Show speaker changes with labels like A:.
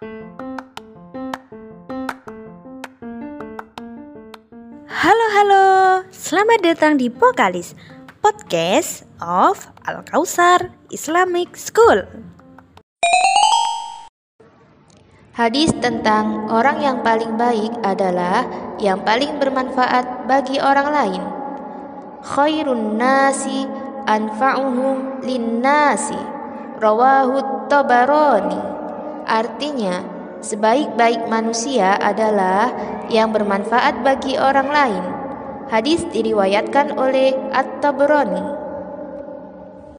A: Halo halo, selamat datang di Pokalis Podcast of Al Kausar Islamic School.
B: Hadis tentang orang yang paling baik adalah yang paling bermanfaat bagi orang lain. Khairun nasi anfa'uhum linnasi. Rawahu Tabarani. Artinya, sebaik-baik manusia adalah yang bermanfaat bagi orang lain. Hadis diriwayatkan oleh At-Tabrani.